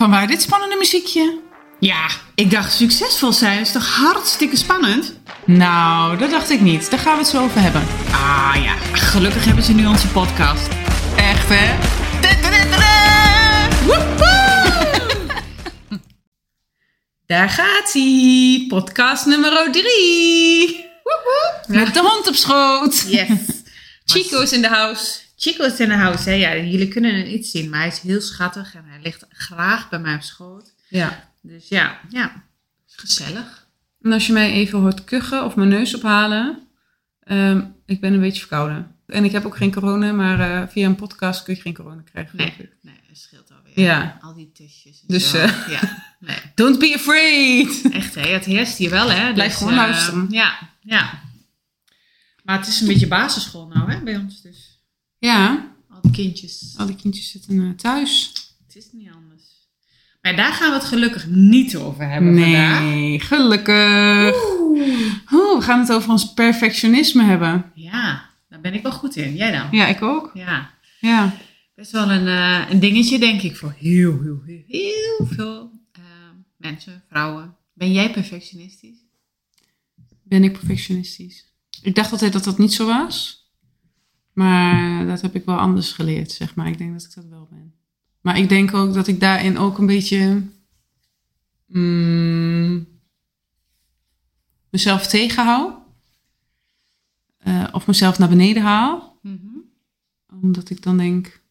Vanwaar dit spannende muziekje? Ja, ik dacht succesvol zijn is toch hartstikke spannend? Nou, dat dacht ik niet. Daar gaan we het zo over hebben. Ah ja, gelukkig hebben ze nu onze podcast. Echt, hè? Daar gaat ie. Podcast nummer drie. Met de hond op schoot. Yes. Chico is in de house. Chico is in de house, hè? Ja, jullie kunnen het niet zien, maar hij is heel schattig en hij ligt graag bij mij op schoot. Ja. Dus ja, ja, gezellig. En als je mij even hoort kuchen of mijn neus ophalen, ehm, ik ben een beetje verkouden. En ik heb ook geen corona, maar eh, via een podcast kun je geen corona krijgen. Nee, nee, dat scheelt alweer. Ja. Al die tusjes en Dus, zo. eh, Ja, nee. Don't be afraid! Echt, hè? Het heerst hier wel, hè? Blijf gewoon luisteren. Ja, ja. Maar het is een beetje basisschool nou, hè, bij ons dus. Ja, Al die kindjes. al die kindjes zitten eh, thuis. Het is niet anders. Maar daar gaan we het gelukkig niet over hebben vandaag. Nee, gelukkig. Oeh, we gaan het over ons perfectionisme hebben. Ja, daar ben ik wel goed in. Jij dan? Ja, ik ook. Ja. Ja. Best wel een, eh, een dingetje, denk ik, voor heel, heel, heel, heel veel eh, mensen, vrouwen. Ben jij perfectionistisch? Ben ik perfectionistisch? Ik dacht altijd dat dat niet zo was. Maar dat heb ik wel anders geleerd, zeg maar. Ik denk dat ik dat wel ben. Maar ik denk ook dat ik daarin ook een beetje mm, mezelf tegenhoud. Eh, of mezelf naar beneden haal. Omdat ik dan denk,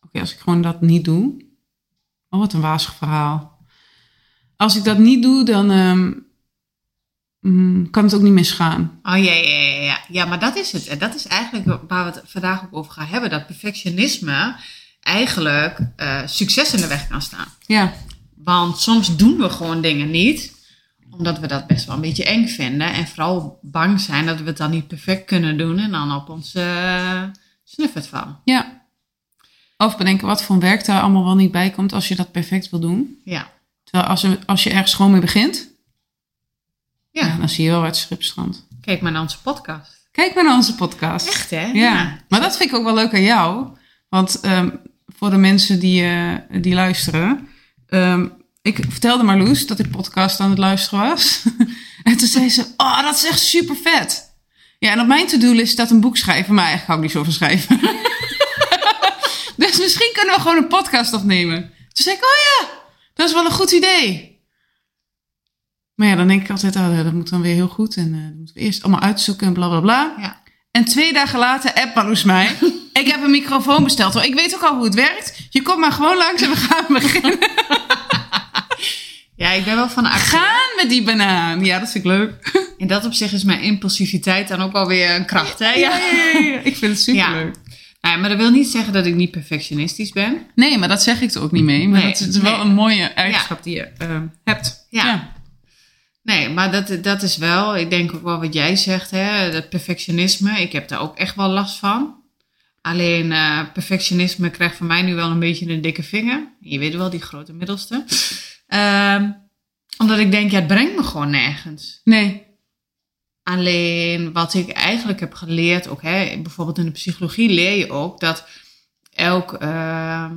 oké, als ik gewoon dat niet doe. Oh, wat een wazig verhaal. Als ik dat niet doe, dan ehm, mm, kan het ook niet misgaan. Oh ja, ja, ja, ja. Ja, maar dat is het. En dat is eigenlijk waar we het vandaag ook over gaan hebben. Dat perfectionisme eigenlijk eh, succes in de weg kan staan. Ja, Want soms doen we gewoon dingen niet, omdat we dat best wel een beetje eng vinden. En vooral bang zijn dat we het dan niet perfect kunnen doen en dan op onze uh, snuffert vallen. ja. Of bedenken wat voor werk daar allemaal wel niet bij komt als je dat perfect wil doen. Ja. Terwijl als, je- als je ergens gewoon mee begint, Ja. dan zie je wel uit schipstrand. Kijk maar naar onze podcast. Kijk maar naar onze podcast. Echt hè? Ja. maar dat vind ik ook wel leuk aan jou. Want ehm, voor de mensen die, eh, die luisteren. ehm, ik vertelde Marloes dat ik podcast aan het luisteren was. en toen zei ze, oh, dat is echt super vet. Ja, en op mijn to-do-list staat een boek schrijven. Maar eigenlijk hou ik niet zo van schrijven. dus misschien kunnen we gewoon een podcast opnemen. Toen zei ik, oh ja, dat is wel een goed idee. Maar ja, dan denk ik altijd, oh, dat moet dan weer heel goed. En eh, dat moeten we eerst allemaal uitzoeken en bla bla bla. Ja. En twee dagen later appt Marloes mij. ik heb een microfoon besteld hoor. Ik weet ook al hoe het werkt. Je komt maar gewoon langs en we gaan beginnen. ja, ik ben wel van actie. Gaan met die banaan. Ja, dat vind ik leuk. In dat opzicht is mijn impulsiviteit dan ook wel weer een kracht hè? Ja, ja, ja, ja. Ik vind het super Ja. leuk. Nou ja, maar dat wil niet zeggen dat ik niet perfectionistisch ben. Nee, maar dat zeg ik er ook niet mee. Maar Nee, dat is wel nee. een mooie eigenschap die je eh, hebt. Ja. Nee, maar dat, dat is wel, ik denk ook wel wat jij zegt, hè, dat perfectionisme. Ik heb daar ook echt wel last van. Alleen eh, perfectionisme krijgt van mij nu wel een beetje een dikke vinger. Je weet wel, die grote middelste. Ehm, omdat ik denk, ja, het brengt me gewoon nergens. Nee. Alleen wat ik eigenlijk heb geleerd, ook hè, bijvoorbeeld in de psychologie leer je ook dat elk ehm,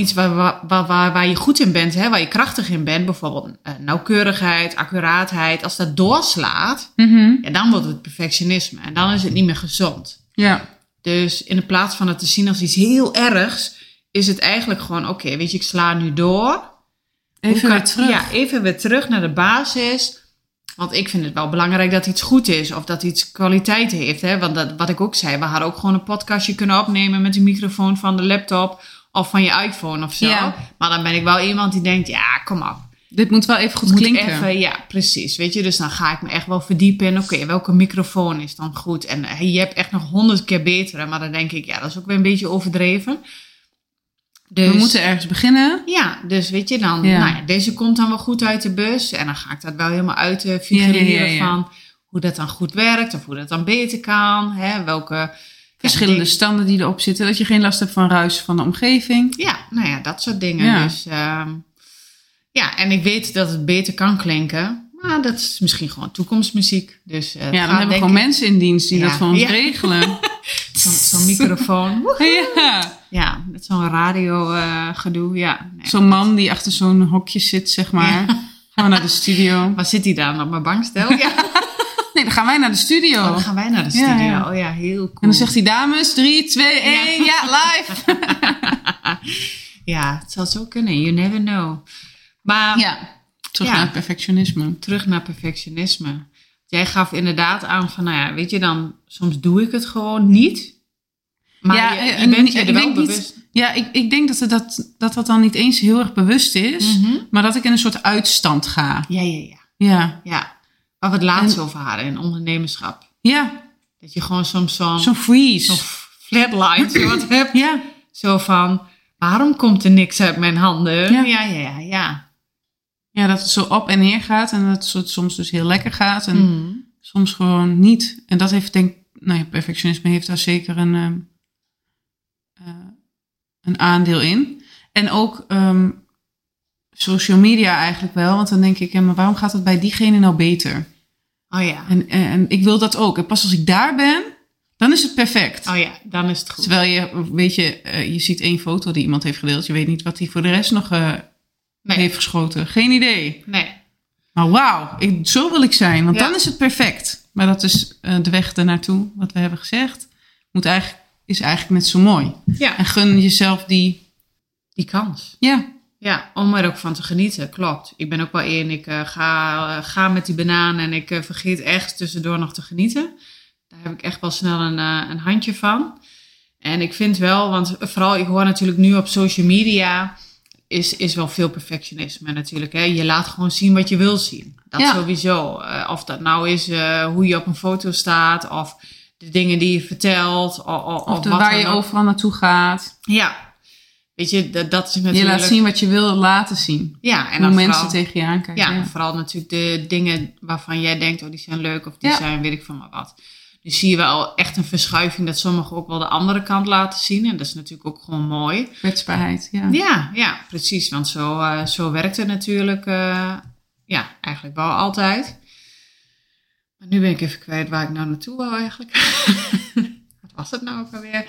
iets waar, waar, waar, waar- je goed in bent, hè, waar je krachtig in bent, bijvoorbeeld eh, nauwkeurigheid, accuraatheid, als dat doorslaat, Mhm. ja, dan wordt het perfectionisme en dan is het niet meer gezond. Ja. Dus in de plaats van het te zien als iets heel ergs, is het eigenlijk gewoon, oké, weet je, ik sla nu door. Even kan- weer terug. Ja, even weer terug naar de basis. Want ik vind het wel belangrijk dat iets goed is of dat iets kwaliteit heeft. Hè? Want dat, wat ik ook zei, we hadden ook gewoon een podcastje kunnen opnemen met de microfoon van de laptop of van je iPhone of zo. Ja. Maar dan ben ik wel iemand die denkt, ja, kom op. Dit moet wel even goed Moet klinken. Even, ja, precies. Weet je, dus dan ga ik me echt wel verdiepen in, oké, welke microfoon is dan goed? En eh, je hebt echt nog honderd keer betere, maar dan denk ik, ja, dat is ook weer een beetje overdreven. Dus, We moeten ergens beginnen. ja, dus weet je dan, Ja. nou ja, deze komt dan wel goed uit de bus. En dan ga ik dat wel helemaal uit uh, figureren ja. van hoe dat dan goed werkt of hoe dat dan beter kan. Hè, welke Verschillende standen die erop zitten. Dat je geen last hebt van ruis van de omgeving. Ja, nou ja, dat soort dingen. Ja. Dus ehm, ja, en ik weet dat het beter kan klinken. Maar dat is misschien gewoon toekomstmuziek. Dus, eh, Ja, dan hebben we gewoon ik- mensen in dienst die Ja. dat voor ons Ja. regelen. Zo'n microfoon. Ja, Ja, met zo'n radio eh, gedoe. Ja, nee. zo'n man die achter zo'n hokje zit, zeg maar. Gaan we naar de studio. Waar zit hij dan? Op mijn bankstel? Ja. Nee, dan gaan wij naar de studio. Oh, dan gaan wij naar de studio. ja. Oh ja, heel cool. En dan zegt hij, dames, 3, 2, 1, ja, live. ja, het zal zo kunnen. You never know. Maar Ja, terug Ja. naar perfectionisme. terug naar perfectionisme. Jij gaf inderdaad aan van, nou ja, weet je dan, soms doe ik het gewoon niet. Maar Ja, je, je en bent ik je er denk wel niet- bewust. Ja, ik, ik denk dat, dat, dat dat dan niet eens heel erg bewust is, Mhm. maar dat ik in een soort uitstand ga. Ja, ja, ja. Ja, ja. We het laatst En- over hadden in ondernemerschap. ja Dat je gewoon soms zo'n zo'n freeze. zo'n flatline zo wat hebt. Ja, Zo van, waarom komt er niks uit mijn handen? Ja. ja, ja, ja. ja. dat het zo op en neer gaat en dat het soms dus heel lekker gaat en Mhm. soms gewoon niet. En dat heeft denk nou ja, perfectionisme heeft daar zeker een, ehm, eh, een aandeel in. En ook ehm, social media eigenlijk wel, want dan denk ik, ja, maar waarom gaat het bij diegene nou beter? Oh ja. En, en ik wil dat ook. En pas als ik daar ben, dan is het perfect. Oh ja, dan is het goed. Terwijl je, weet je, eh, je ziet één foto die iemand heeft gedeeld. Je weet niet wat hij voor de rest nog eh, Nee, heeft geschoten. Geen idee. nee. Maar wauw, ik- zo wil ik zijn, want Ja. dan is het perfect. Maar dat is eh, de weg ernaartoe, wat we hebben gezegd. Moet eigenlijk, is eigenlijk net zo mooi. Ja, En gun jezelf die, die kans. ja, Ja, om er ook van te genieten, klopt. Ik ben ook wel één, ik eh, ga, eh, ga met die banaan en ik eh, vergeet echt tussendoor nog te genieten. Daar heb ik echt wel snel een, een handje van. En ik vind wel, want vooral ik hoor natuurlijk nu op social media, is, is wel veel perfectionisme natuurlijk. Hè? Je laat gewoon zien wat je wil zien. Dat Ja. sowieso. Of dat nou is hoe je op een foto staat, of de dingen die je vertelt, of, of, of de, wat waar je ook. overal naartoe gaat. Ja, weet je, dat, dat is Je laat zien wat je wil laten zien. Ja, en Hoe dan mensen vooral, tegen je aankijken. ja, Ja, en vooral natuurlijk de dingen waarvan jij denkt, oh die zijn leuk of die Ja. zijn weet ik van maar wat. Dus zie je wel echt een verschuiving dat sommigen ook wel de andere kant laten zien. En dat is natuurlijk ook gewoon mooi. Kwetsbaarheid, ja. Ja, ja, precies. Want zo, eh, zo werkt het natuurlijk eh, ja, eigenlijk wel altijd. Maar nu ben ik even kwijt waar ik nou naartoe wou eigenlijk. Wat was het nou ook alweer?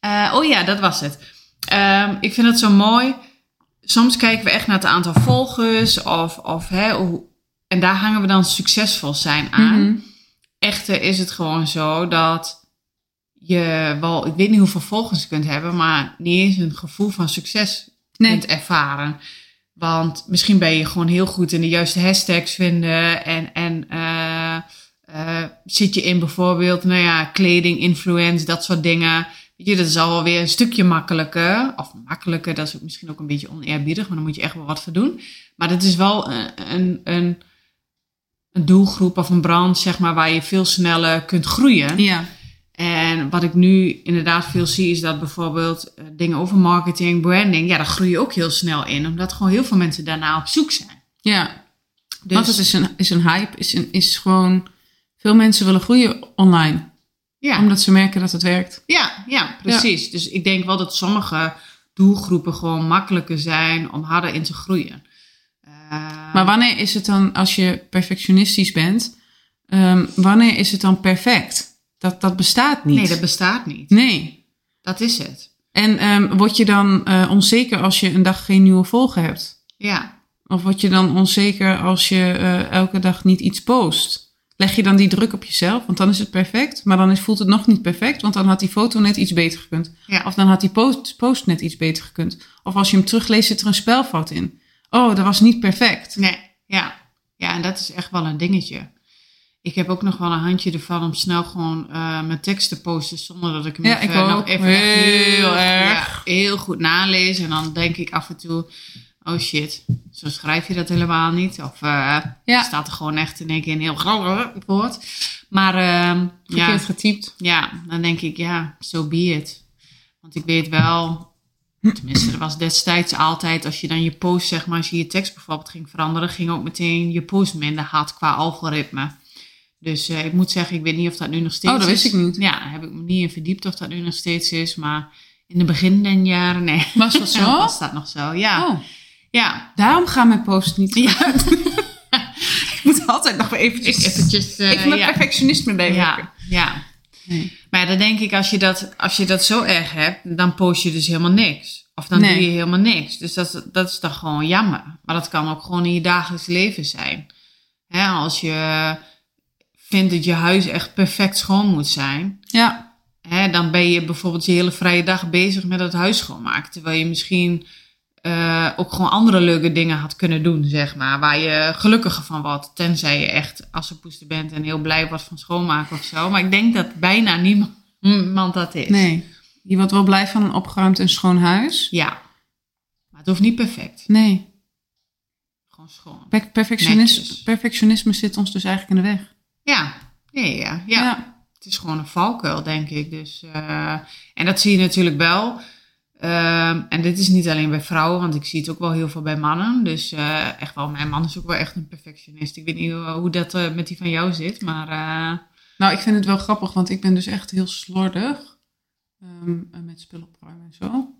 Eh, oh ja, dat was het. Ehm, ik vind het zo mooi. Soms kijken we echt naar het aantal volgers. Of, of, hè, hoe, en daar hangen we dan succesvol zijn aan. Mhm. Echter is het gewoon zo dat je wel, ik weet niet hoeveel volgers je kunt hebben, maar niet eens een gevoel van succes Nee. kunt ervaren. Want misschien ben je gewoon heel goed in de juiste hashtags vinden en, en eh, eh, zit je in bijvoorbeeld, nou ja, kleding, influence, dat soort dingen. Je, dat is al wel weer een stukje makkelijker. Of makkelijker, dat is ook misschien ook een beetje oneerbiedig, maar dan moet je echt wel wat voor doen. Maar dat is wel een, een, een, een doelgroep of een branche, zeg maar, waar je veel sneller kunt groeien. Ja, En wat ik nu inderdaad veel zie, is dat bijvoorbeeld eh, dingen over marketing, branding, ja, daar groei je ook heel snel in, omdat gewoon heel veel mensen daarna op zoek zijn. ja. Dus, Want het is een, is een hype, is, een, is gewoon... Veel mensen willen groeien online. Ja, Omdat ze merken dat het werkt. ja, ja, precies. Dus ik denk wel dat sommige doelgroepen gewoon makkelijker zijn om harder in te groeien. Eh, Maar wanneer is het dan, als je perfectionistisch bent... ehm, wanneer is het dan perfect? Dat, dat bestaat niet. nee, dat bestaat niet. Nee. Dat is het. En ehm, word je dan eh, onzeker als je een dag geen nieuwe volger hebt? Ja, Of word je dan onzeker als je eh, elke dag niet iets post? Leg je dan die druk op jezelf? Want dan is het perfect. Maar dan is, voelt het nog niet perfect. Want dan had die foto net iets beter gekund. ja. Of dan had die post, post net iets beter gekund. Of als je hem terugleest zit er een spelfout in. Oh, dat was niet perfect. Nee, ja. Ja, en dat is echt wel een dingetje. Ik heb ook nog wel een handje ervan om snel gewoon eh, mijn tekst te posten zonder dat ik hem Ja, even, ik nog even Heel erg. Ja, heel goed nalees. En dan denk ik af en toe, oh shit, zo schrijf je dat helemaal niet. Of Ja. staat er gewoon echt in één keer een heel groot woord. Maar ja, Verkeerd getypt. ja, dan denk ik, ja, so be it. Want ik weet wel, tenminste, er was destijds altijd, als je dan je post, zeg maar, als je je tekst bijvoorbeeld ging veranderen, ging ook meteen je post minder hard qua algoritme. Dus eh, ik moet zeggen, ik weet niet of dat nu nog steeds Oh, dat wist is. ik niet. Ja, daar heb ik me niet in verdiept of dat nu nog steeds is, maar in de beginjaren, nee. Was dat zo? was dat nog zo, ja. Oh, Ja, daarom gaan mijn posts niet Ja. uit. ik moet altijd nog eventjes, eventjes, eh, even mijn ja. perfectionisme bijwerken. Ja, ja. Nee. Maar dan denk ik, als je, dat, als je dat zo erg hebt, dan post je dus helemaal niks. Of dan Nee. doe je helemaal niks. Dus dat, dat is dan gewoon jammer. Maar dat kan ook gewoon in je dagelijks leven zijn. Hè, als je vindt dat je huis echt perfect schoon moet zijn, Ja, hè, dan ben je bijvoorbeeld je hele vrije dag bezig met het huis schoonmaken. Terwijl je misschien eh, ook gewoon andere leuke dingen had kunnen doen, zeg maar. Waar je gelukkiger van wordt. Tenzij je echt assenpoester bent en heel blij wordt van schoonmaken of zo. Maar ik denk dat bijna niemand dat is. nee. Je wordt wel blij van een opgeruimd en schoon huis. Ja. Maar het hoeft niet perfect. Nee. Gewoon schoon. Per- perfectionisme, perfectionisme zit ons dus eigenlijk in de weg. Ja. Ja, ja, ja. ja. Het is gewoon een valkuil, denk ik. Dus, eh, en dat zie je natuurlijk wel. Ehm, en dit is niet alleen bij vrouwen, want ik zie het ook wel heel veel bij mannen. Dus eh, echt wel, mijn man is ook wel echt een perfectionist. Ik weet niet hoe, hoe dat eh, met die van jou zit, maar eh, Nou, ik vind het wel grappig, want ik ben dus echt heel slordig. ehm, met spullen opruimen en zo.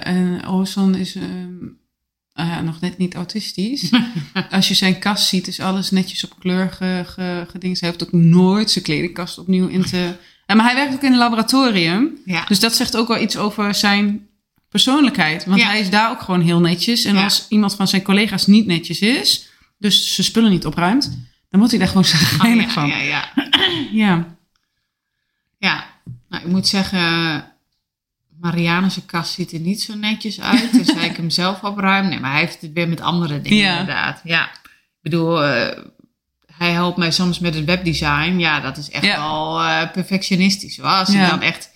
En Ozan is ehm, ah nog net niet autistisch. Als je zijn kast ziet, is alles netjes op kleur ge, ge, gedingst. Hij heeft ook nooit zijn kledingkast opnieuw in te... Maar hij werkt ook in een laboratorium. ja. Dus dat zegt ook wel iets over zijn persoonlijkheid. Want Ja. hij is daar ook gewoon heel netjes. En Ja. als iemand van zijn collega's niet netjes is, dus zijn spullen niet opruimt, dan moet hij daar gewoon Oh, zagrijnig ja, van. ja, ja. Ja. Ja, nou, ik moet zeggen, Marianne's kast ziet er niet zo netjes uit. Dus hij ik hem zelf opruim. Nee, maar hij heeft het weer met andere dingen inderdaad. Ja, ik bedoel, eh, hij helpt mij soms met het webdesign. Ja, dat is echt Ja. wel eh, perfectionistisch. Hoor. Als Ja. ik dan echt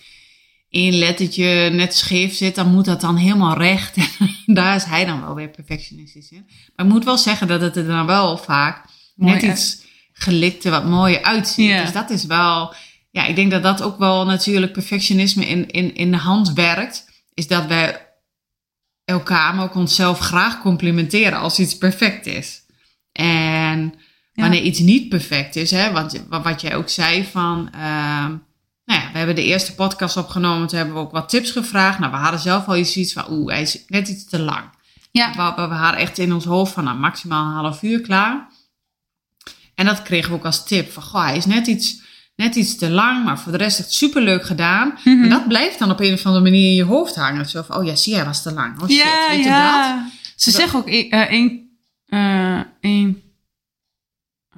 één lettertje net scheef zit, dan moet dat dan helemaal recht. Daar is hij dan wel weer perfectionistisch in. Maar ik moet wel zeggen dat het er dan wel vaak Mooi net iets gelikte, wat mooier uitziet. Ja. Dus dat is wel, ja, ik denk dat dat ook wel natuurlijk perfectionisme in, in, in de hand werkt. Is dat wij elkaar, maar ook onszelf graag complimenteren als iets perfect is. En. Wanneer iets niet perfect is, hè, want wat wat jij ook zei van, ehm, nou ja, we hebben de eerste podcast opgenomen, toen hebben we ook wat tips gevraagd. Nou, we hadden zelf al iets van, oeh, hij is net iets te lang. Ja. We, we, we hadden echt in ons hoofd van, nou, maximaal een half uur klaar. En dat kregen we ook als tip van, goh, hij is net iets, net iets te lang, maar voor de rest echt superleuk gedaan. Mhm. En dat blijft dan op een of andere manier in je hoofd hangen. Zo van, oh ja, zie, hij was te lang. Oh shit, ja, weet je dat? Ze Dat- zeggen ook eh, één eh, één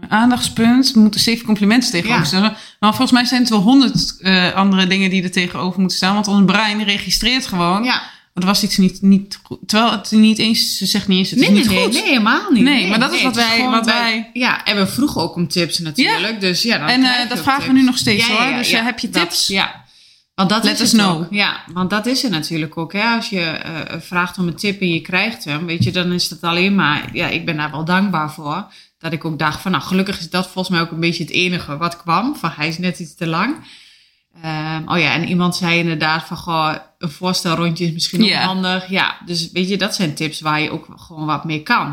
aandachtspunt. We moeten zeven complimenten tegenover Ja. stellen. Maar volgens mij zijn het wel honderd eh, andere dingen die er tegenover moeten staan. Want ons brein registreert gewoon. Ja, Er was iets niet, niet goed. Terwijl het niet eens, ze zegt niet eens, het nee, is niet nee, goed. nee, helemaal niet. Nee, maar dat is wat wij- wat bij- wij- Ja, en we vroegen ook om tips natuurlijk. Dus ja, dan En, eh, dat vragen we nu nog steeds, hoor. Dus, eh, heb je dat- tips? ja. Want dat Let is us know. ook. Ja, want dat is het natuurlijk ook. Hè? Als je vraagt om een tip en je krijgt hem, weet je, dan is dat alleen maar... Ja, ik ben daar wel dankbaar voor. Dat ik ook dacht van, nou, gelukkig is dat volgens mij ook een beetje het enige wat kwam. Van, hij is net iets te lang. Ehm, oh ja, en iemand zei inderdaad van, goh, een voorstelrondje is misschien ook Ja. handig. Ja, dus weet je, dat zijn tips waar je ook gewoon wat mee kan.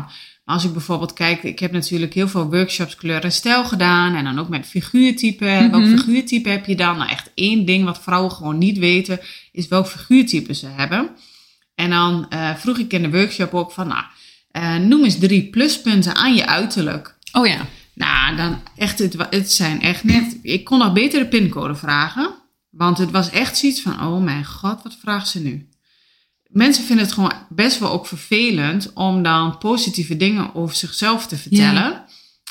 Maar als ik bijvoorbeeld kijk, ik heb natuurlijk heel veel workshops kleur en stijl gedaan. En dan ook met figuurtypen. Welk Mhm. figuurtype heb je dan? Nou, echt één ding wat vrouwen gewoon niet weten, is welk figuurtype ze hebben. En dan eh, vroeg ik in de workshop ook van, nou, eh, noem eens drie pluspunten aan je uiterlijk. Oh ja. Nou, dan echt, het, het zijn echt net. Ik kon nog beter de pincode vragen. Want het was echt zoiets van: oh mijn god, wat vraagt ze nu? Mensen vinden het gewoon best wel ook vervelend om dan positieve dingen over zichzelf te vertellen.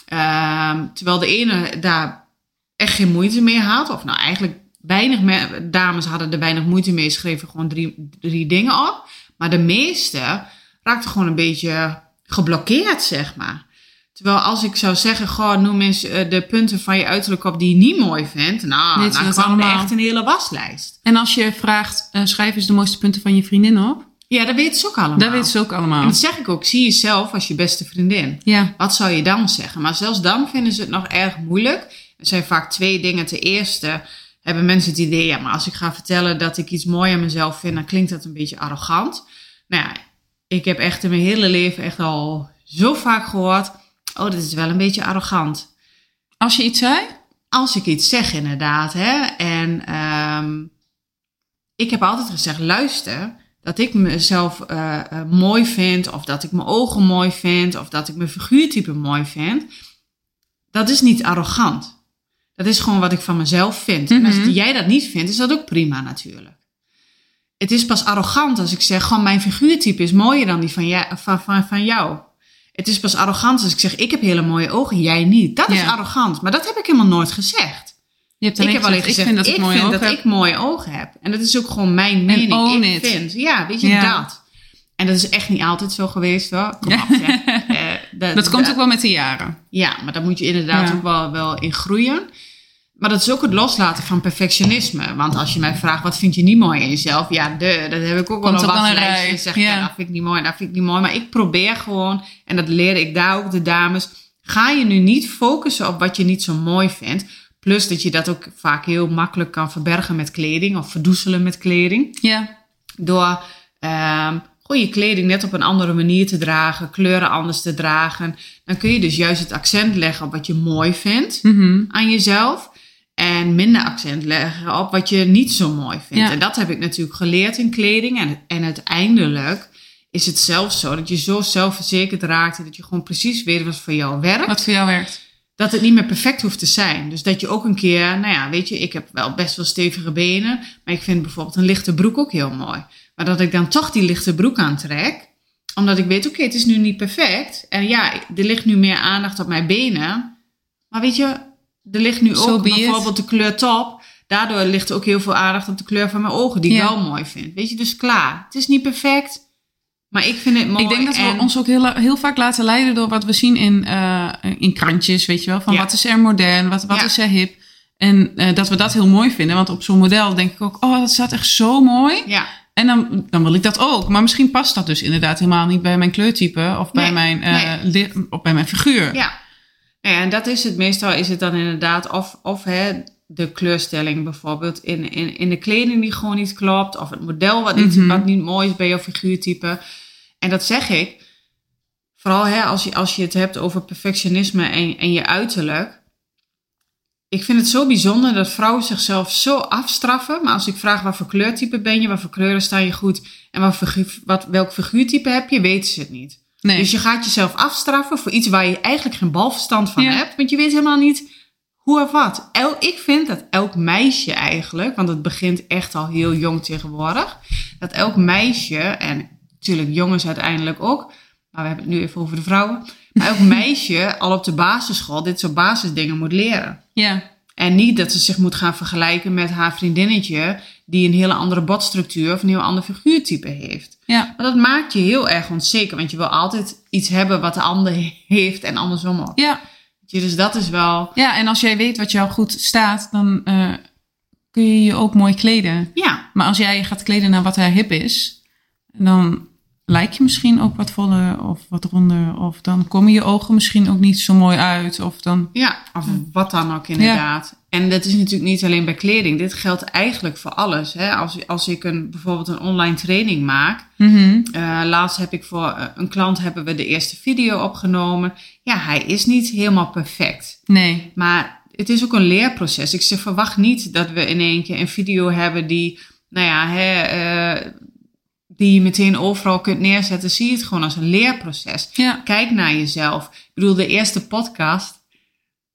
Ehm, terwijl de ene daar echt geen moeite mee had. Of nou, eigenlijk weinig me- dames hadden er weinig moeite mee, schreven gewoon drie, drie dingen op. Maar de meeste raakten gewoon een beetje geblokkeerd, zeg maar. Terwijl als ik zou zeggen, goh, noem eens eh, de punten van je uiterlijk op die je niet mooi vindt. Nou, dan is kwam er allemaal. echt een hele waslijst. En als je vraagt, eh, schrijf eens de mooiste punten van je vriendin op. Ja, dat weten ze ook allemaal. Dat weten ze ook En allemaal. dat zeg ik ook, zie jezelf als je beste vriendin. Ja. Wat zou je dan zeggen? Maar zelfs dan vinden ze het nog erg moeilijk. Er zijn vaak twee dingen. Ten eerste hebben mensen het idee, ja, maar als ik ga vertellen dat ik iets mooi aan mezelf vind, dan klinkt dat een beetje arrogant. Nou ja, ik heb echt in mijn hele leven echt al zo vaak gehoord, oh, dit is wel een beetje arrogant. Als je iets zei? Als ik iets zeg, inderdaad. Hè? En ehm, ik heb altijd gezegd, luister, dat ik mezelf eh, eh, mooi vind, of dat ik mijn ogen mooi vind, of dat ik mijn figuurtype mooi vind, dat is niet arrogant. Dat is gewoon wat ik van mezelf vind. En als Mhm. jij dat niet vindt, is dat ook prima natuurlijk. Het is pas arrogant als ik zeg, gewoon mijn figuurtype is mooier dan die van, van, van, van jou. Het is pas arrogant als ik zeg, ik heb hele mooie ogen, jij niet. Dat is arrogant, maar dat heb ik helemaal nooit gezegd. Je hebt Ik heb alleen gezegd, gezegd, ik vind dat ik, mooie vind ogen dat heb. ik mooie ogen heb. En dat is ook gewoon mijn mening. own ik it. vind. Ja, weet je, Ja. dat. En dat is echt niet altijd zo geweest hoor. Kom op. Eh, Dat komt ook wel met de jaren. Ja, maar daar moet je inderdaad Ja. ook wel, wel in groeien. Maar dat is ook het loslaten van perfectionisme. Want als je mij vraagt, wat vind je niet mooi in jezelf? Ja, de, dat heb ik ook wel een een waslijstje. rij. Zeg, Ja. ja. dat vind ik niet mooi, dat vind ik niet mooi. Maar ik probeer gewoon, en dat leer ik daar ook de dames. Ga je nu niet focussen op wat je niet zo mooi vindt. Plus dat je dat ook vaak heel makkelijk kan verbergen met kleding. Of verdoezelen met kleding. Ja, Door ehm gewoon je kleding net op een andere manier te dragen. Kleuren anders te dragen. Dan kun je dus juist het accent leggen op wat je mooi vindt Mhm. aan jezelf. En minder accent leggen op wat je niet zo mooi vindt. Ja. En dat heb ik natuurlijk geleerd in kleding. En, en uiteindelijk is het zelfs zo dat je zo zelfverzekerd raakt. Dat je gewoon precies weet wat voor jou werkt. wat voor jou werkt. Dat het niet meer perfect hoeft te zijn. Dus dat je ook een keer, nou ja, weet je, ik heb wel best wel stevige benen. Maar ik vind bijvoorbeeld een lichte broek ook heel mooi. Maar dat ik dan toch die lichte broek aantrek. Omdat ik weet, oké, het is nu niet perfect. En ja, er ligt nu meer aandacht op mijn benen. Maar weet je, er ligt nu ook bijvoorbeeld de kleur top. Daardoor ligt er ook heel veel aandacht op de kleur van mijn ogen, die ik wel mooi vind. Weet je, dus klaar. Het is niet perfect, maar ik vind het mooi. ik denk dat en- we ons ook heel, heel vaak laten leiden door wat we zien in, eh, in krantjes, weet je wel. Van Ja. wat is er modern, wat, wat Ja. is er hip. En eh, dat we dat heel mooi vinden. Want op zo'n model denk ik ook, oh, dat staat echt zo mooi. Ja, En dan, dan wil ik dat ook. Maar misschien past dat dus inderdaad helemaal niet bij mijn kleurtype. Of bij, Nee, mijn, eh, of bij mijn figuur. Ja. Ja, en dat is het. Meestal is het dan inderdaad of, of hè, de kleurstelling bijvoorbeeld in, in, in de kleding die gewoon niet klopt. Of het model wat niet, Mhm. wat niet mooi is bij jouw figuurtype. En dat zeg ik. Vooral hè, als, je, als je het hebt over perfectionisme en, en je uiterlijk. Ik vind het zo bijzonder dat vrouwen zichzelf zo afstraffen. Maar als ik vraag wat voor kleurtype ben je, wat voor kleuren staan je goed en wat wat, welk figuurtype heb je, weten ze het niet. Nee. Dus je gaat jezelf afstraffen voor iets waar je eigenlijk geen balverstand van Ja. hebt. Want je weet helemaal niet hoe of wat. El, ik vind dat elk meisje eigenlijk, want het begint echt al heel jong tegenwoordig. Dat elk meisje, en natuurlijk jongens uiteindelijk ook. Maar we hebben het nu even over de vrouwen. Maar elk meisje al op de basisschool dit soort basisdingen moet leren. ja. En niet dat ze zich moet gaan vergelijken met haar vriendinnetje... die een hele andere bodstructuur of een heel ander figuurtype heeft. ja. Maar dat maakt je heel erg onzeker, want je wil altijd iets hebben wat de ander heeft en andersom ook. Ja. Dus dat is wel, Ja, en als jij weet wat jou goed staat, dan eh, kun je je ook mooi kleden. ja, Maar als jij je gaat kleden naar wat er hip is, dan lijk je misschien ook wat voller of wat ronder. Of dan komen je ogen misschien ook niet zo mooi uit. Of dan, ja, of wat dan ook inderdaad. En dat is natuurlijk niet alleen bij kleding, dit geldt eigenlijk voor alles. Hè? Als, als ik een, bijvoorbeeld een online training maak, Mhm. Eh, laatst heb ik voor eh, een klant hebben we de eerste video opgenomen. Ja, hij is niet helemaal perfect. nee. Maar het is ook een leerproces. Ik zeg, verwacht niet dat we in één keer een video hebben die, nou ja, hè, eh, die je meteen overal kunt neerzetten. Zie het gewoon als een leerproces. Ja. Kijk naar jezelf. Ik bedoel, de eerste podcast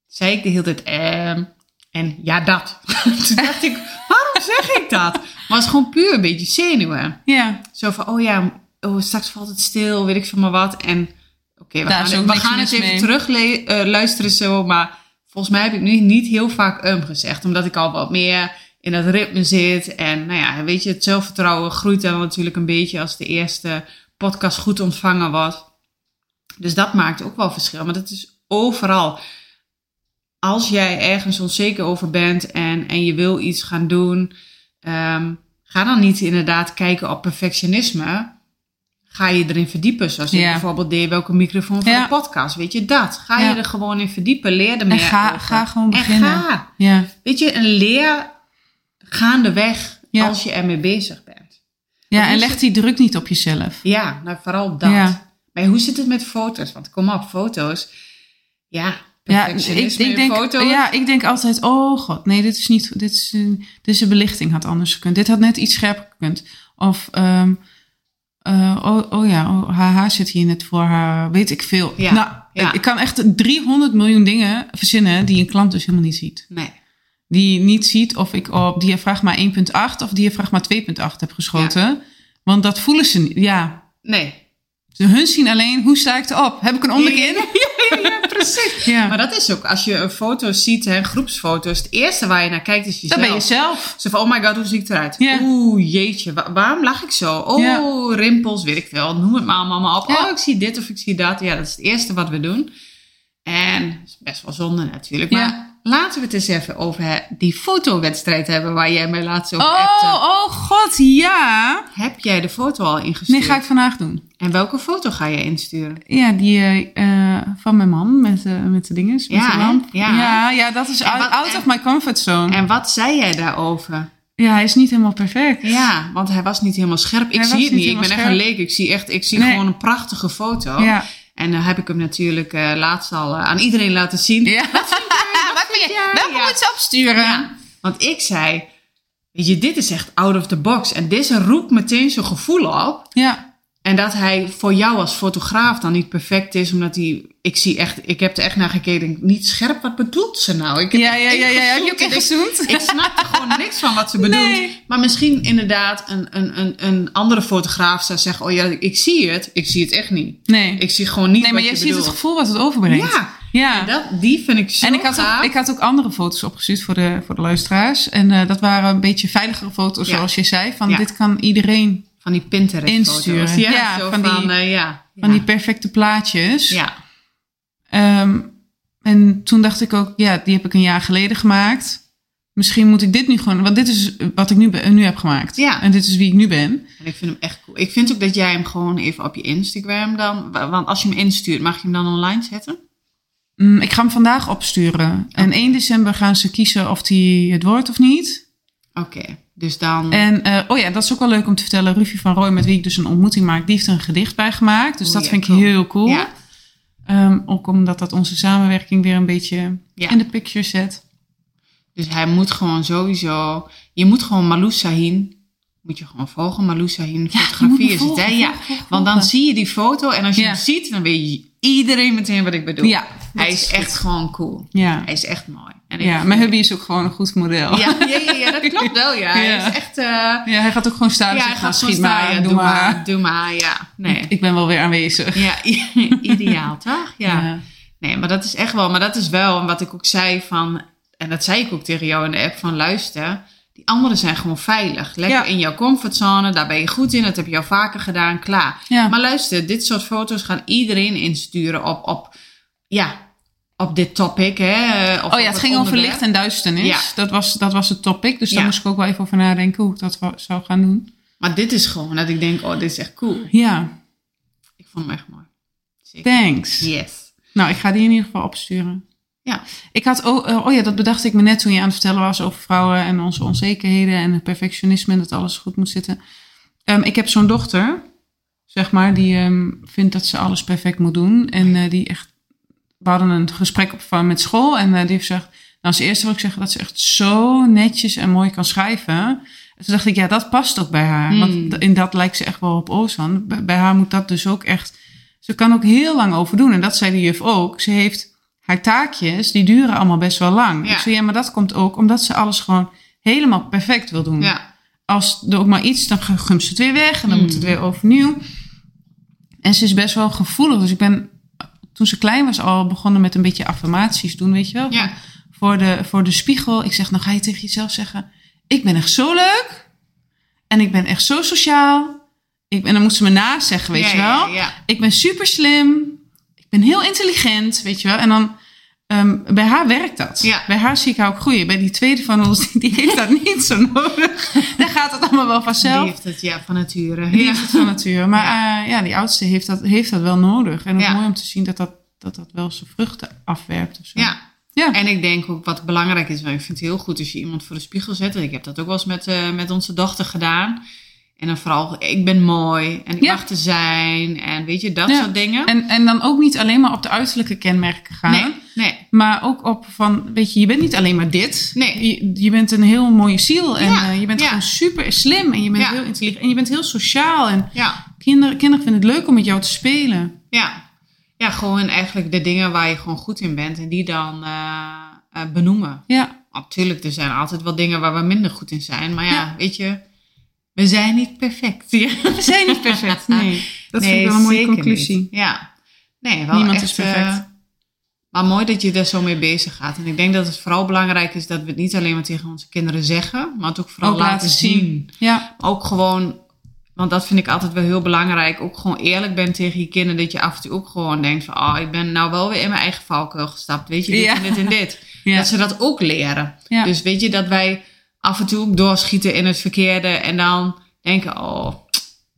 zei ik de hele tijd, ehm, en ja, dat. Toen dacht ik, waarom zeg ik dat? Maar het is gewoon puur een beetje zenuwen. Ja. Zo van, oh ja, oh, straks valt het stil, weet ik veel maar wat. En oké, we Daar gaan, het- we gaan eens mis even mee. terug eh, luisteren zo. Maar volgens mij heb ik nu niet heel vaak um gezegd. Omdat ik al wat meer in dat ritme zit. En nou ja, weet je, het zelfvertrouwen groeit dan natuurlijk een beetje als de eerste podcast goed ontvangen wordt. Dus dat maakt ook wel verschil. Maar dat is overal. Als jij ergens onzeker over bent en, en je wil iets gaan doen, ehm, ga dan niet inderdaad kijken op perfectionisme. Ga je erin verdiepen, zoals ik Ja. bijvoorbeeld deed, welke microfoon voor Ja. de podcast. Weet je dat? Ga Ja. je er gewoon in verdiepen, leer er meer ga- over. ga gewoon En beginnen. ga. Ja. Weet je, een leer gaandeweg Ja. als je ermee bezig bent. Ja, en leg het- die druk niet op jezelf. Ja, nou vooral dat. Ja. Maar hoe zit het met foto's? Want kom op, foto's. Ja, Ja, ik, denk, foto's. ja, ik denk altijd, oh god, nee, dit is niet, dit is, dit is de belichting had anders gekund. Dit had net iets scherper gekund. Of, ehm, eh, oh, oh ja, oh, haar haar zit hier net voor haar, weet ik veel. Ja, Nou, ja. ik kan echt 300 miljoen dingen verzinnen die een klant dus helemaal niet ziet. Nee. Die niet ziet of ik op diafragma 1.8 of diafragma 2.8 heb geschoten. Want dat voelen ze niet. Ja, Nee. Ze hun zien alleen hoe sta ik erop. Heb ik een onderkin? Ja, ja, precies. Ja. Maar dat is ook, als je een foto ziet, hè, groepsfoto's, het eerste waar je naar kijkt is Dat jezelf. ben je zelf. Zo van, oh my god, hoe zie ik eruit? Oeh, jeetje, wa- waarom lag ik zo? Oh, rimpels, weet ik veel. Noem het maar allemaal op. Oh, ik zie dit of ik zie dat. Ja, dat is het eerste wat we doen. En dat is best wel zonde natuurlijk. Maar Ja. Laten we het eens even over die fotowedstrijd hebben waar jij mij laatst over appte. Oh, oh god, ja. Heb jij de foto al ingestuurd? Nee, ga ik vandaag doen. En welke foto ga je insturen? Ja, die eh, eh, van mijn man met, eh, met de dinges. Met Ja, de lamp. hè? Ja. ja, ja, dat is out, wat- out en- of my comfort zone. En wat zei jij daarover? ja, hij is niet helemaal perfect. Ja, want hij was niet helemaal scherp. Ik Hij zie het niet. Ik ben echt een leek. Ik zie echt, ik zie Nee. gewoon een prachtige foto. Ja. En dan heb ik hem natuurlijk eh, laatst al eh, aan iedereen laten zien. ja. Wat vind je? Welke Ja. moet ze opsturen? Ja, Want ik zei, weet je, dit is echt out of the box. En deze roept meteen zo'n gevoel op. Ja. En dat hij voor jou als fotograaf dan niet perfect is, omdat hij, ik zie echt, ik heb er echt naar gekeken, denk, niet scherp, wat bedoelt ze nou? Ik heb Ja, ja, ja, ja. Heb je ook echt ik-? Ik snapte gewoon niks van wat ze bedoelt. Nee. Maar misschien inderdaad een, een, een, een andere fotograaf zou zeggen, oh ja, ik zie het, ik zie het echt niet. Nee. Ik zie gewoon niet nee, maar wat jij je ziet het gevoel wat het overbrengt. Ja, Ja. en dat, die vind ik zo En ik had, gaaf. ook, ik had ook andere foto's opgestuurd voor de, voor de luisteraars. En eh, dat waren een beetje veiligere foto's, Ja. zoals je zei. Van Ja. dit kan iedereen. Van die Pinterest Insturen. foto's. Ja, Ja, zo van van, die- eh, ja. Van die perfecte plaatjes. Ja, Ehm, en toen dacht ik ook, ja, die heb ik een jaar geleden gemaakt. Misschien moet ik dit nu gewoon, want dit is wat ik nu, nu heb gemaakt. Ja. En dit is wie ik nu ben. en ik vind hem echt cool. Ik vind ook dat jij hem gewoon even op je Instagram dan... Want als je hem instuurt, mag je hem dan online zetten? Mm, ik ga hem vandaag opsturen. En 1 december gaan ze kiezen of die het wordt of niet. Oké, dus dan... En eh, oh ja, dat is ook wel leuk om te vertellen. Rufie van Rooij, met wie ik dus een ontmoeting maak, die heeft een gedicht bij gemaakt. Dus Oeh, dat ja, vind ik heel cool. Ja. Ehm, ook omdat dat onze samenwerking weer een beetje Ja. in de picture zet. Dus hij moet gewoon sowieso... Je moet gewoon Malou Sahin... Moet je gewoon volgen. Malou Sahin fotografie is het, hè? Ja, want dan zie je die foto en als je hem ziet, dan weet je iedereen meteen wat ik bedoel. Ja, Hij is echt gewoon cool. Ja, Hij is echt mooi. En ja mijn hubby is ook gewoon een goed model. Ja, ja, ja, ja, dat klopt wel, ja. Hij is echt... eh, Ja, hij gaat ook gewoon staan en zeggen, schiet maar, doe, maar. Doe maar, ja. Nee. Ik ben wel weer aanwezig. Ja, ideaal, toch? Ja. Ja. Nee, maar dat is echt wel... Maar dat is wel wat ik ook zei van... En dat zei ik ook tegen jou in de app van luister... Die anderen zijn gewoon veilig. Lekker Ja. in jouw comfortzone. Daar ben je goed in. Dat heb je al vaker gedaan. Klaar. Ja. Maar luister, dit soort foto's gaan iedereen insturen op... op ja, op dit topic. Hè, of Oh ja, het ging over licht en duisternis. Ja. Dat, was, dat was het topic. Dus daar Ja. moest ik ook wel even over nadenken hoe ik dat zou gaan doen. Maar dit is gewoon dat ik denk, oh, dit is echt cool. Ja, Ik vond hem echt mooi. Zeker. thanks. Yes. Nou, ik ga die in ieder geval opsturen. Ja. Ik had, oh, eh, oh ja, dat bedacht ik me net toen je aan het vertellen was over vrouwen en onze onzekerheden en het perfectionisme en dat alles goed moet zitten. Ehm, ik heb zo'n dochter, zeg maar, die ehm, vindt dat ze alles perfect moet doen. En eh, die echt, we hadden een gesprek op, van, met school en eh, die heeft gezegd, nou als eerste wil ik zeggen dat ze echt zo netjes en mooi kan schrijven. En toen dacht ik, ja, dat past ook bij haar. Hmm. Want in dat lijkt ze echt wel op Ozan. Bij, bij haar moet dat dus ook echt, ze kan ook heel lang over doen. En dat zei de juf ook. Ze heeft haar taakjes, die duren allemaal best wel lang. Ja. Ik zei, ja, maar dat komt ook omdat ze alles gewoon helemaal perfect wil doen. Ja. Als er ook maar iets, dan gumst het weer weg en dan Mm. moet het weer overnieuw. En ze is best wel gevoelig. Dus ik ben, toen ze klein was, al begonnen met een beetje affirmaties doen, weet je wel? Ja. Voor de, voor de spiegel. Ik zeg, nou ga je tegen jezelf zeggen, ik ben echt zo leuk. En ik ben echt zo sociaal. Ik, en dan moet ze me naast zeggen, weet Ja, je wel? Ja, ja. ik ben super slim. Ik ben heel intelligent, weet je wel. En dan, ehm, bij haar werkt dat. Ja. Bij haar zie ik haar ook groeien. Bij die tweede van ons, die heeft dat niet zo nodig. Daar gaat het allemaal wel Die vanzelf. heeft het, ja, van nature. Die Ja. heeft het van nature. Maar ja. ja, die oudste heeft dat, heeft dat wel nodig. En ook Ja. mooi om te zien dat dat, dat dat wel zijn vruchten afwerpt. Of zo. ja. Ja. En ik denk ook wat belangrijk is, want ik vind het heel goed als je iemand voor de spiegel zet. En ik heb dat ook wel eens met, eh, met onze dochter gedaan. En dan vooral, ik ben mooi en ik Ja. mag er zijn. En weet je, dat Ja. soort dingen. En, en dan ook niet alleen maar op de uiterlijke kenmerken gaan. nee, nee. Maar ook op van, weet je, je bent niet alleen maar dit. Nee. Je, je bent een heel mooie ziel. En Ja, eh, je bent ja. gewoon super slim. En je bent Ja. heel intelligent. En je bent heel sociaal. En Ja, kinderen, kinderen vinden het leuk om met jou te spelen. ja. Ja, gewoon eigenlijk de dingen waar je gewoon goed in bent. En die dan eh, eh, benoemen. Ja, natuurlijk, er zijn altijd wel dingen waar we minder goed in zijn. Maar ja, weet je, we zijn niet perfect. Ja. We zijn niet perfect. Nee, dat vind Nee, ik wel een mooie conclusie. niet. Ja. Nee, wel Niemand echt, is perfect. Maar mooi dat je daar zo mee bezig gaat. En ik denk dat het vooral belangrijk is dat we het niet alleen maar tegen onze kinderen zeggen, maar het ook vooral Ook laten, laten zien. zien. Ja, Ook gewoon, want dat vind ik altijd wel heel belangrijk, ook gewoon eerlijk bent tegen je kinderen. Dat je af en toe ook gewoon denkt van, oh, ik ben nou wel weer in mijn eigen valkuil gestapt. Weet je, dit Ja. en dit en dit. ja. Dat ze dat ook leren. Ja. Dus weet je, dat wij af en toe ook doorschieten in het verkeerde en dan denken, oh,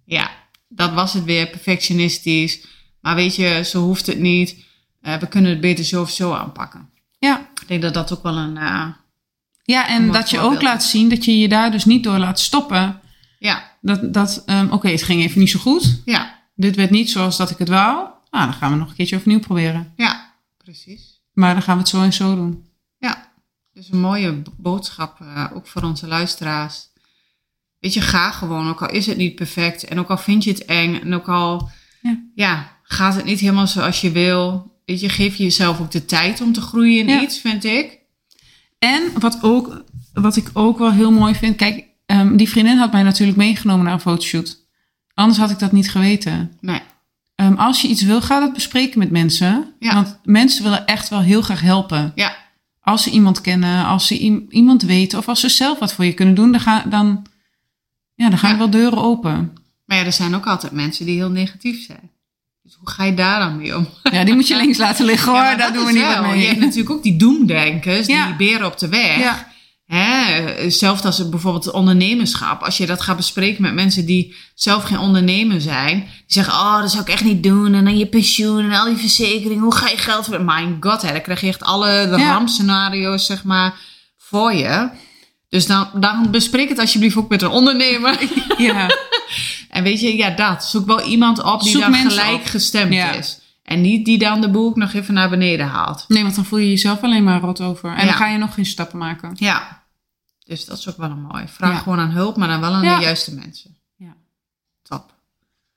ja, dat was het weer, perfectionistisch. Maar weet je, zo hoeft het niet. Eh, we kunnen het beter zo of zo aanpakken. ja. Ik denk dat dat ook wel een, eh, ja, en dat je ook laat zien dat je je daar dus niet door laat stoppen. ja, Dat, dat ehm, oké, het ging even niet zo goed. ja, Dit werd niet zoals dat ik het wou. Nou, dan gaan we nog een keertje opnieuw proberen. ja, precies. Maar dan gaan we het zo en zo doen. Ja, dus een mooie boodschap eh, ook voor onze luisteraars. Weet je, ga gewoon, ook al is het niet perfect en ook al vind je het eng en ook al Ja. ja, gaat het niet helemaal zoals je wil. Weet je, geef jezelf ook de tijd om te groeien in Ja. iets, vind ik. En wat, ook, wat ik ook wel heel mooi vind. Kijk, ehm, die vriendin had mij natuurlijk meegenomen naar een fotoshoot. Anders had ik dat niet geweten. Nee, Ehm, als je iets wil, ga dat bespreken met mensen. Ja. Want mensen willen echt wel heel graag helpen. ja, Als ze iemand kennen, als ze iemand weten of als ze zelf wat voor je kunnen doen, dan, ga, dan, ja, dan gaan Ja. er wel deuren open. maar ja, er zijn ook altijd mensen die heel negatief zijn. Dus hoe ga je daar dan mee om? Ja, die moet je links laten liggen hoor, Ja, maar daar dat doen we niet wel. mee. Je hebt natuurlijk ook die doemdenkers, Ja. die beren op de weg. Ja. Hè, zelfs als het bijvoorbeeld ondernemerschap, als je dat gaat bespreken met mensen die zelf geen ondernemer zijn, die zeggen: Oh, dat zou ik echt niet doen. En dan je pensioen en al die verzekeringen, hoe ga je geld verdienen? Mijn god, hè, dan krijg je echt alle de Ja. rampscenario's, zeg maar, voor je. Dus dan, dan bespreek het alsjeblieft ook met een ondernemer. Ja. en weet je, ja, dat. Zoek wel iemand op die Zoek dan gelijk op. gestemd Ja. is. En niet die dan de boek nog even naar beneden haalt. Nee, want dan voel je jezelf alleen maar rot over. En Ja. dan ga je nog geen stappen maken. Ja, dus dat is ook wel een mooi. Vraag Ja. gewoon aan hulp, maar dan wel aan de juiste mensen. Ja. Top.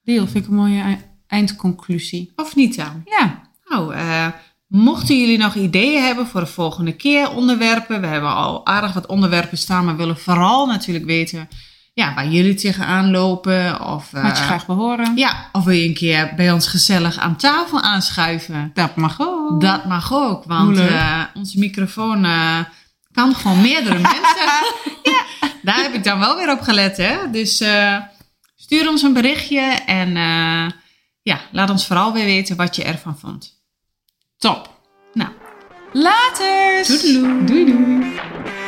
Deel vind ik een mooie ei- eindconclusie. Of niet dan? Ja, Nou, eh, mochten jullie nog ideeën hebben voor de volgende keer, onderwerpen. We hebben al aardig wat onderwerpen staan, maar willen vooral natuurlijk weten ja, waar jullie tegenaan lopen. Of, eh, wat je graag wil horen. ja, of wil je een keer bij ons gezellig aan tafel aanschuiven? Dat mag ook. Dat mag ook, want eh, onze microfoon eh, kan gewoon meerdere mensen. ja, daar heb ik dan wel weer op gelet, hè. Dus eh, stuur ons een berichtje en eh, ja, laat ons vooral weer weten wat je ervan vond. Top. Nou, Later. Doei doei.